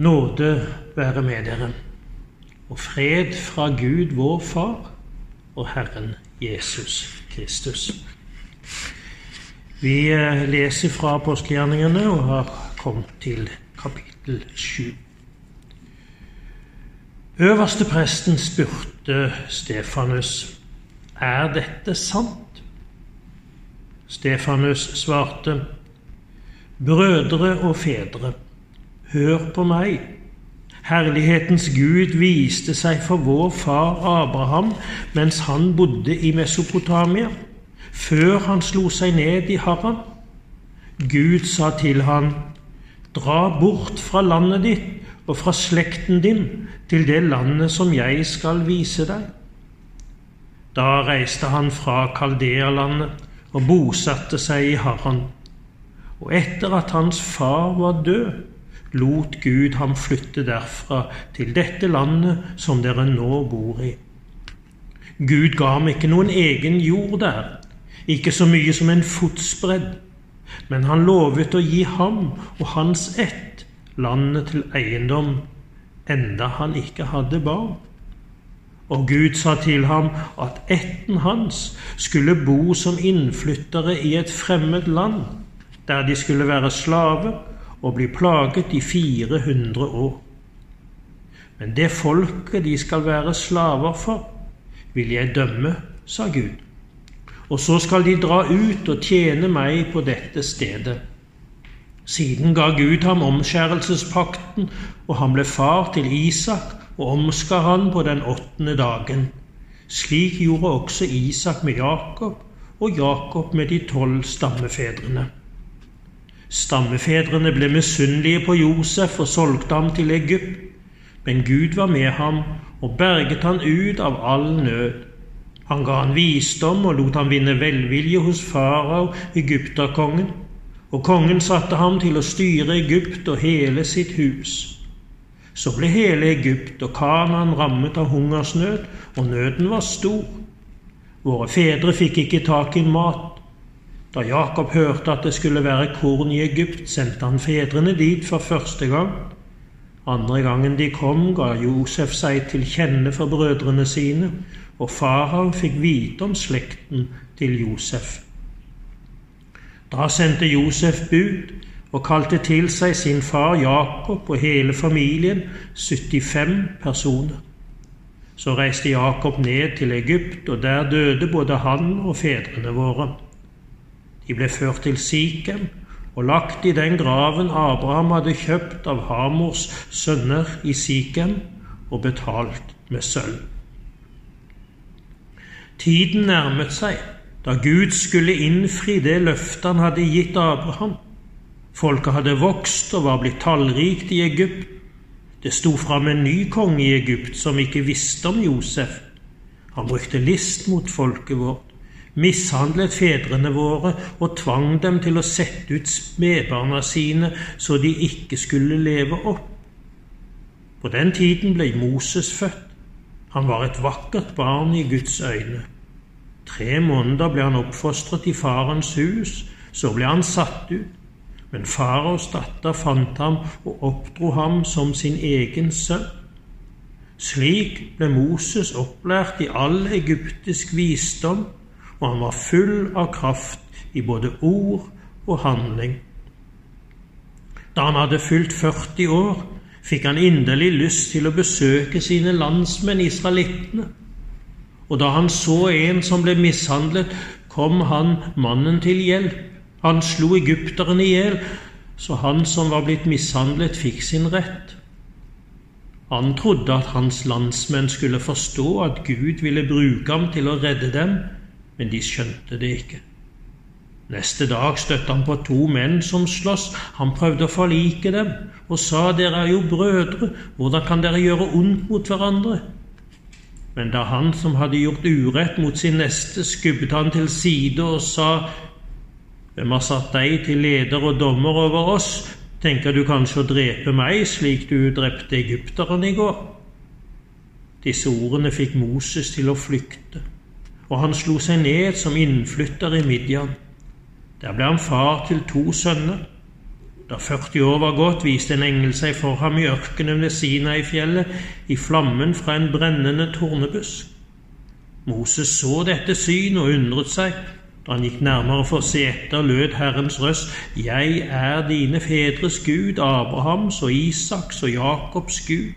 Nåde være med dere, og fred fra Gud vår Far og Herren Jesus Kristus. Vi eh, leser fra apostelgjerningene og har kommet til kapittel 7. Øverste presten spurte Stefanus, er dette sant? Stefanus svarte, brødre og fedre. Hør på meg. Herlighetens Gud viste seg for vår far Abraham mens han bodde i Mesopotamia, før han slo seg ned i Haran. Gud sa til han, Dra bort fra landet ditt og fra slekten din til det landet som jeg skal vise deg. Da reiste han fra Kaldealandet og bosatte seg i Haran. Og etter at hans far var død, lot Gud ham flytte derfra til dette landet som dere nå bor i. Gud ga ham ikke noen egen jord der, ikke så mye som en fotsbredd, men han lovet å gi ham og hans ett landet til eiendom, enda han ikke hadde barn. Og Gud sa til ham at ætten hans skulle bo som innflyttere i et fremmed land, der de skulle være slaver og bli plaget i 400 år. Men det folket de skal være slaver for, vil jeg dømme, sa Gud. Og så skal de dra ut og tjene meg på dette stedet. Siden ga Gud ham omskjærelsespakten, og han ble far til Isak og omskar han på den åttende dagen. Slik gjorde også Isak med Jakob, og Jakob med de tolv stammefedrene. Stammefedrene ble misunnelige på Josef og solgte ham til Egypt, men Gud var med ham og berget han ut av all nød. Han ga han visdom og lot ham vinne velvilje hos farao, egypterkongen, og kongen satte ham til å styre Egypt og hele sitt hus. Så ble hele Egypt og Kanaan rammet av hungersnød, og nøden var stor. Våre fedre fikk ikke tak i mat, da Jakob hørte at det skulle være korn i Egypt, sendte han fedrene dit for første gang. Andre gangen de kom, ga Josef seg til kjenne for brødrene sine, og farao fikk vite om slekten til Josef. Da sendte Josef bud og kalte til seg sin far Jakob og hele familien, 75 personer. Så reiste Jakob ned til Egypt, og der døde både han og fedrene våre. De ble ført til Sikhem og lagt i den graven Abraham hadde kjøpt av Hamors sønner i Sikhem og betalt med sølv. Tiden nærmet seg da Gud skulle innfri det løftet han hadde gitt Abraham. Folket hadde vokst og var blitt tallrikt i Egypt. Det sto fram en ny konge i Egypt som ikke visste om Josef. Han brukte list mot folket vårt mishandlet fedrene våre og tvang dem til å sette ut spedbarna sine så de ikke skulle leve opp. På den tiden ble Moses født. Han var et vakkert barn i Guds øyne. Tre måneder ble han oppfostret i farens hus, så ble han satt ut. Men faraos datter fant ham og oppdro ham som sin egen sønn. Slik ble Moses opplært i all egyptisk visdom og han var full av kraft i både ord og handling. Da han hadde fylt 40 år, fikk han inderlig lyst til å besøke sine landsmenn israelittene. Og da han så en som ble mishandlet, kom han mannen til hjelp. Han slo egypteren i hjel, så han som var blitt mishandlet, fikk sin rett. Han trodde at hans landsmenn skulle forstå at Gud ville bruke ham til å redde dem, men de skjønte det ikke. Neste dag støtte han på to menn som sloss. Han prøvde å forlike dem og sa, Dere er jo brødre, hvordan kan dere gjøre ondt mot hverandre? Men da han som hadde gjort urett mot sin neste, skubbet han til side og sa, Hvem har satt deg til leder og dommer over oss? Tenker du kanskje å drepe meg slik du drepte egypteren i går? Disse ordene fikk Moses til å flykte og han slo seg ned som innflytter i Midian. Der ble han far til to sønner. Da 40 år var gått, viste en engel seg for ham i ørkenen ved Sinai-fjellet i flammen fra en brennende tornebusk. Moses så dette syn og undret seg. Da han gikk nærmere for å se etter, lød Herrens røst, Jeg er dine fedres Gud, Abrahams og Isaks og Jakobs Gud.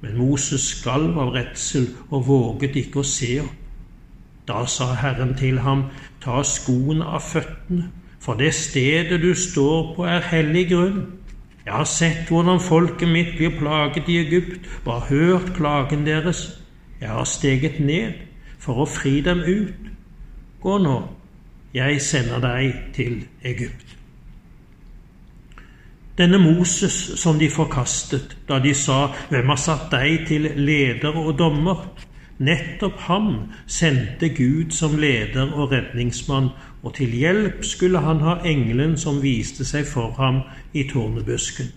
Men Moses skalv av redsel og våget ikke å se opp. Da sa Herren til ham, Ta skoene av føttene for det stedet du står på, er hellig grunn. Jeg har sett hvordan folket mitt blir plaget i Egypt, og har hørt klagen deres. Jeg har steget ned for å fri dem ut. Gå nå, jeg sender deg til Egypt. Denne Moses som de forkastet da de sa, Hvem har satt deg til leder og dommer? Nettopp ham sendte Gud som leder og redningsmann, og til hjelp skulle han ha engelen som viste seg for ham i tårnebusken.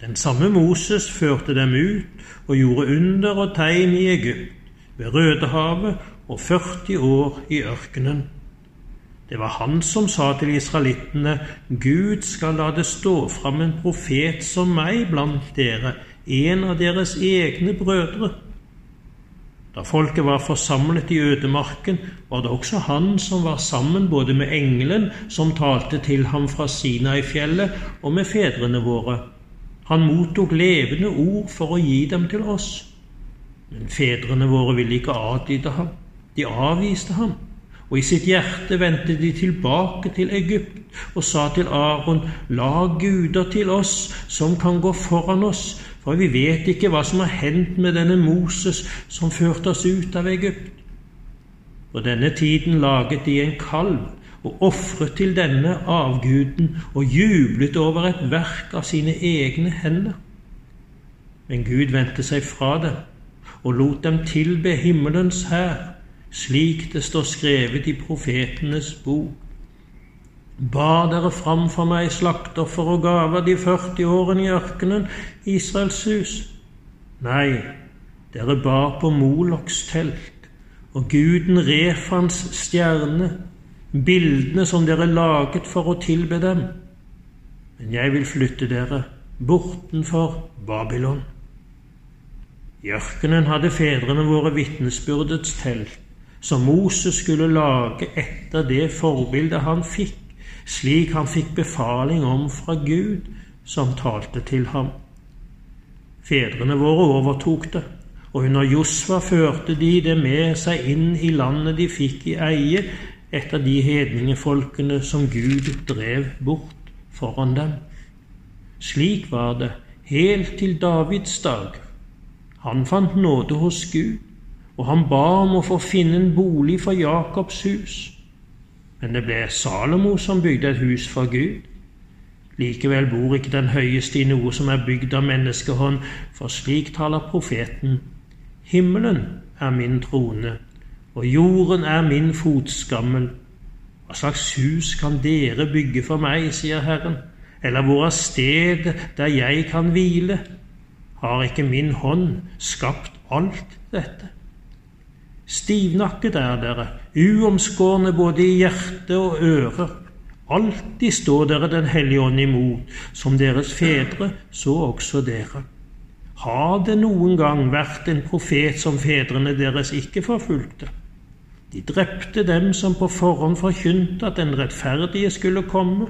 Den samme Moses førte dem ut og gjorde under og tegn i Egypt, ved Rødehavet og 40 år i ørkenen. Det var han som sa til israelittene, Gud skal la det stå fram en profet som meg blant dere, en av deres egne brødre. Da folket var forsamlet i ødemarken, var det også han som var sammen både med engelen som talte til ham fra Sinai-fjellet, og med fedrene våre. Han mottok levende ord for å gi dem til oss. Men fedrene våre ville ikke adlyde ham. De avviste ham. Og i sitt hjerte vendte de tilbake til Egypt og sa til Aron, la guder til oss som kan gå foran oss, for vi vet ikke hva som har hendt med denne Moses som førte oss ut av Egypt. På denne tiden laget de en kalv og ofret til denne avguden og jublet over et verk av sine egne hender. Men Gud vendte seg fra dem og lot dem tilbe himmelens hær, slik det står skrevet i profetenes bok. Bar dere fram for meg slaktoffer og gaver de 40 årene i ørkenen, Israels hus? Nei, dere bar på Moloks telt og guden Refans stjerne, bildene som dere laget for å tilbe dem. Men jeg vil flytte dere bortenfor Babylon. I ørkenen hadde fedrene våre vitnesbyrdets telt, som Moses skulle lage etter det forbildet han fikk slik han fikk befaling om fra Gud, som talte til ham. Fedrene våre overtok det, og under Josva førte de det med seg inn i landet de fikk i eie etter de hedningefolkene som Gud drev bort foran dem. Slik var det helt til Davids dag. Han fant nåde hos Gud, og han ba om å få finne en bolig for Jakobs hus. Men det ble Salomo som bygde et hus for Gud. Likevel bor ikke den høyeste i noe som er bygd av menneskehånd, for slik taler profeten. Himmelen er min trone, og jorden er min fotskammel. Hva slags hus kan dere bygge for meg, sier Herren, eller hvor er stedet der jeg kan hvile? Har ikke min hånd skapt alt dette? Stivnakket er dere, uomskårne både i hjerte og ører. Alltid står dere Den hellige ånd imot, som deres fedre, så også dere. Har det noen gang vært en profet som fedrene deres ikke forfulgte? De drepte dem som på forhånd forkynte at den rettferdige skulle komme,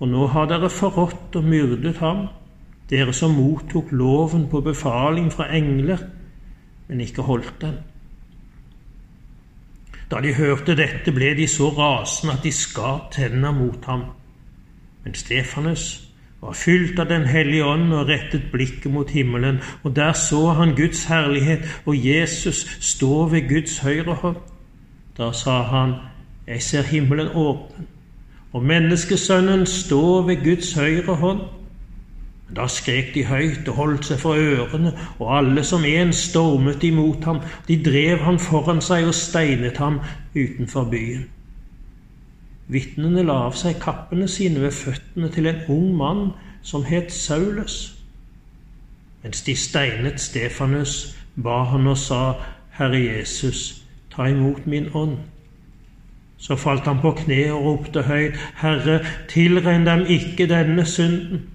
og nå har dere forrådt og myrdet ham, dere som mottok loven på befaling fra engler, men ikke holdt den. Da de hørte dette, ble de så rasende at de skar tenna mot ham. Men Stefanus var fylt av Den hellige ånd og rettet blikket mot himmelen, og der så han Guds herlighet og Jesus stå ved Guds høyre hånd. Da sa han, Jeg ser himmelen åpen, og menneskesønnen står ved Guds høyre hånd. Da skrek de høyt og holdt seg for ørene, og alle som en stormet imot ham. De drev ham foran seg og steinet ham utenfor byen. Vitnene la av seg kappene sine ved føttene til en ung mann som het Saulus. Mens de steinet Stefanus, ba han og sa, Herre Jesus, ta imot min ånd. Så falt han på kne og ropte høyt, Herre, tilregn dem ikke denne synden.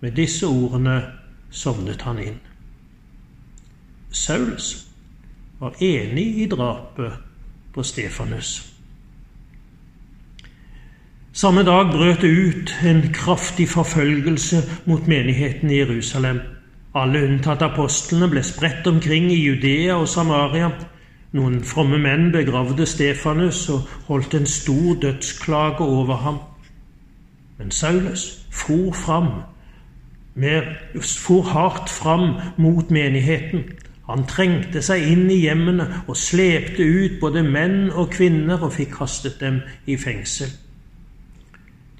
Med disse ordene sovnet han inn. Saulus var enig i drapet på Stefanus. Samme dag brøt det ut en kraftig forfølgelse mot menigheten i Jerusalem. Alle unntatt apostlene ble spredt omkring i Judea og Samaria. Noen fromme menn begravde Stefanus og holdt en stor dødsklage over ham. Men Saulus for fram, med, for hardt fram mot menigheten. Han trengte seg inn i hjemmene og slepte ut både menn og kvinner og fikk kastet dem i fengsel.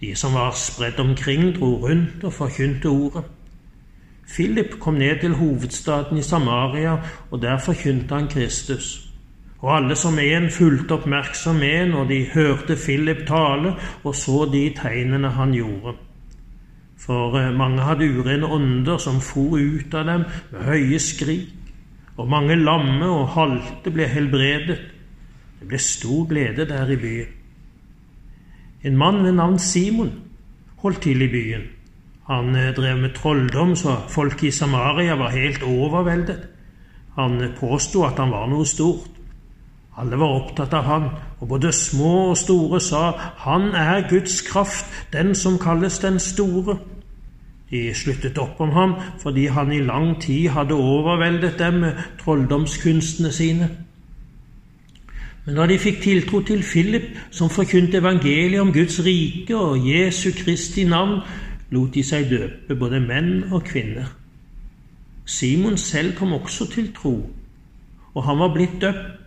De som var spredt omkring, dro rundt og forkynte ordet. Philip kom ned til hovedstaden i Samaria, og der forkynte han Kristus. Og alle som en fulgte oppmerksom med når de hørte Philip tale og så de tegnene han gjorde. For eh, mange hadde urene ånder som for ut av dem med høye skrik, og mange lamme og halte ble helbredet. Det ble stor glede der i byen. En mann ved navn Simon holdt til i byen. Han eh, drev med trolldom, så folk i Samaria var helt overveldet. Han påsto at han var noe stort. Alle var opptatt av han, og både små og store sa, Han er Guds kraft, den som kalles den store. De sluttet opp om ham fordi han i lang tid hadde overveldet dem med trolldomskunstene sine. Men da de fikk tiltro til Philip, som forkynte evangeliet om Guds rike og Jesu Kristi navn, lot de seg døpe, både menn og kvinner. Simon selv kom også til tro, og han var blitt døpt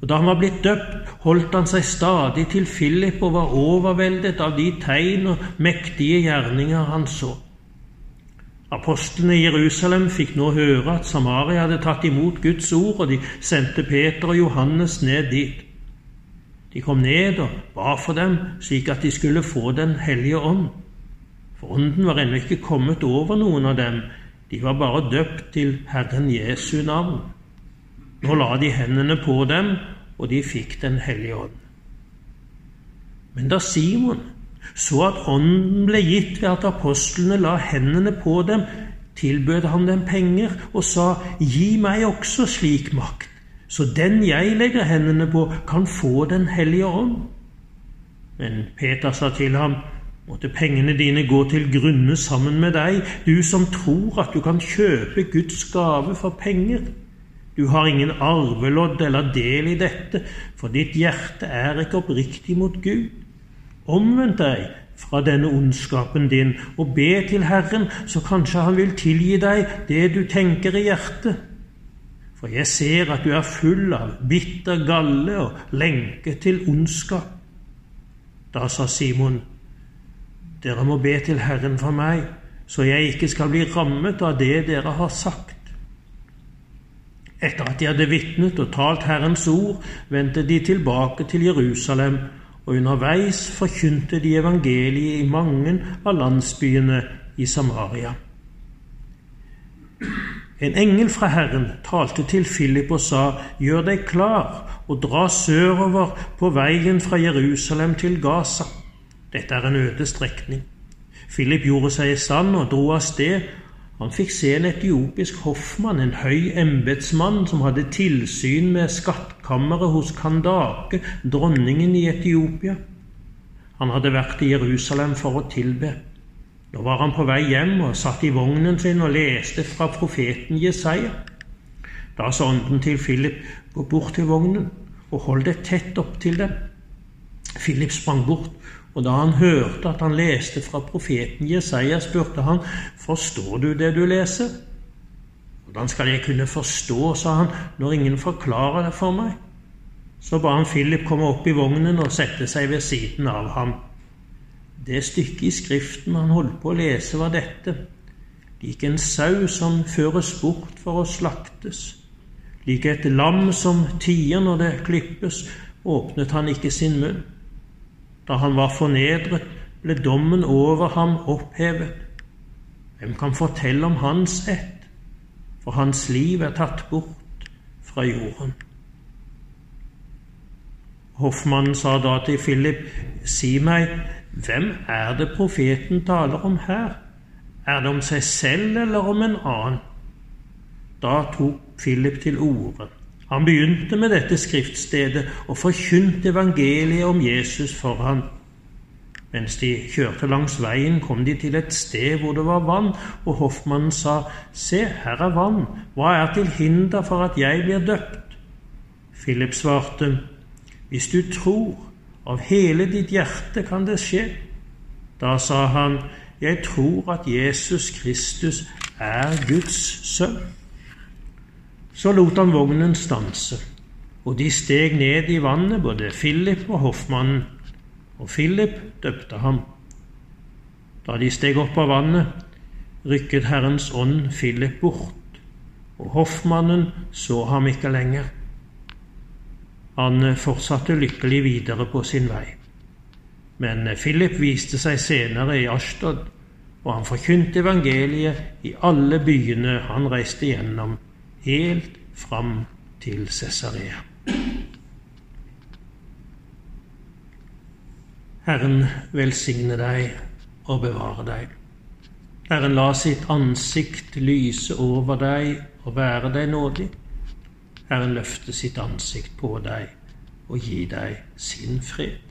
og Da han var blitt døpt, holdt han seg stadig til Philip og var overveldet av de tegn og mektige gjerninger han så. Apostlene i Jerusalem fikk nå høre at Samaria hadde tatt imot Guds ord, og de sendte Peter og Johannes ned dit. De kom ned og ba for dem, slik at de skulle få Den hellige ånd. For ånden var ennå ikke kommet over noen av dem, de var bare døpt til Herren Jesu navn. Nå la de hendene på dem, og de fikk Den hellige ånd. Men da Simon så at ånden ble gitt ved at apostlene la hendene på dem, tilbød han dem penger og sa, Gi meg også slik makt, så den jeg legger hendene på, kan få Den hellige ånd. Men Peter sa til ham, Måtte pengene dine gå til grunne sammen med deg, du som tror at du kan kjøpe Guds gave for penger. Du har ingen arvelodd eller del i dette, for ditt hjerte er ikke oppriktig mot Gud. Omvend deg fra denne ondskapen din og be til Herren, så kanskje Han vil tilgi deg det du tenker i hjertet. For jeg ser at du er full av bitter galle og lenke til ondskap. Da sa Simon, dere må be til Herren for meg, så jeg ikke skal bli rammet av det dere har sagt. Etter at de hadde vitnet og talt Herrens ord, vendte de tilbake til Jerusalem, og underveis forkynte de evangeliet i mange av landsbyene i Samaria. En engel fra Herren talte til Philip og sa, Gjør deg klar og dra sørover på veien fra Jerusalem til Gaza. Dette er en øde strekning. Philip gjorde seg i stand og dro av sted, han fikk se en etiopisk hoffmann, en høy embetsmann som hadde tilsyn med skattkammeret hos Kandake, dronningen i Etiopia. Han hadde vært i Jerusalem for å tilbe. Nå var han på vei hjem og satt i vognen sin og leste fra profeten Jesaja. Da sa ånden til Philip, gå bort til vognen og hold deg tett opp til den. Philip sprang bort og da han hørte at han leste fra profeten Jesaja, spurte han, Forstår du det du leser? Hvordan skal jeg kunne forstå, sa han, når ingen forklarer det for meg? Så ba han Philip komme opp i vognen og sette seg ved siden av ham. Det stykket i Skriften han holdt på å lese, var dette. Lik en sau som føres bort for å slaktes. Lik et lam som tier når det klippes, åpnet han ikke sin munn. Da han var fornedret, ble dommen over ham opphevet. Hvem kan fortelle om hans ett? For hans liv er tatt bort fra jorden. Hoffmannen sa da til Philip, si meg, hvem er det profeten taler om her? Er det om seg selv eller om en annen? Da tok Philip til orde. Han begynte med dette skriftstedet og forkynte evangeliet om Jesus for ham. Mens de kjørte langs veien, kom de til et sted hvor det var vann, og hoffmannen sa, Se, her er vann, hva er til hinder for at jeg blir døpt? Philip svarte, Hvis du tror, av hele ditt hjerte kan det skje. Da sa han, Jeg tror at Jesus Kristus er Guds sønn. Så lot han vognen stanse, og de steg ned i vannet, både Philip og hoffmannen og Philip døpte ham. Da de steg opp av vannet, rykket Herrens ånd Philip bort, og hoffmannen så ham ikke lenger. Han fortsatte lykkelig videre på sin vei. Men Philip viste seg senere i Ashtod, og han forkynte evangeliet i alle byene han reiste gjennom, helt fram til Cesarea. Herren velsigne deg og bevare deg. Herren la sitt ansikt lyse over deg og være deg nådig. Herren løfte sitt ansikt på deg og gi deg sin fred.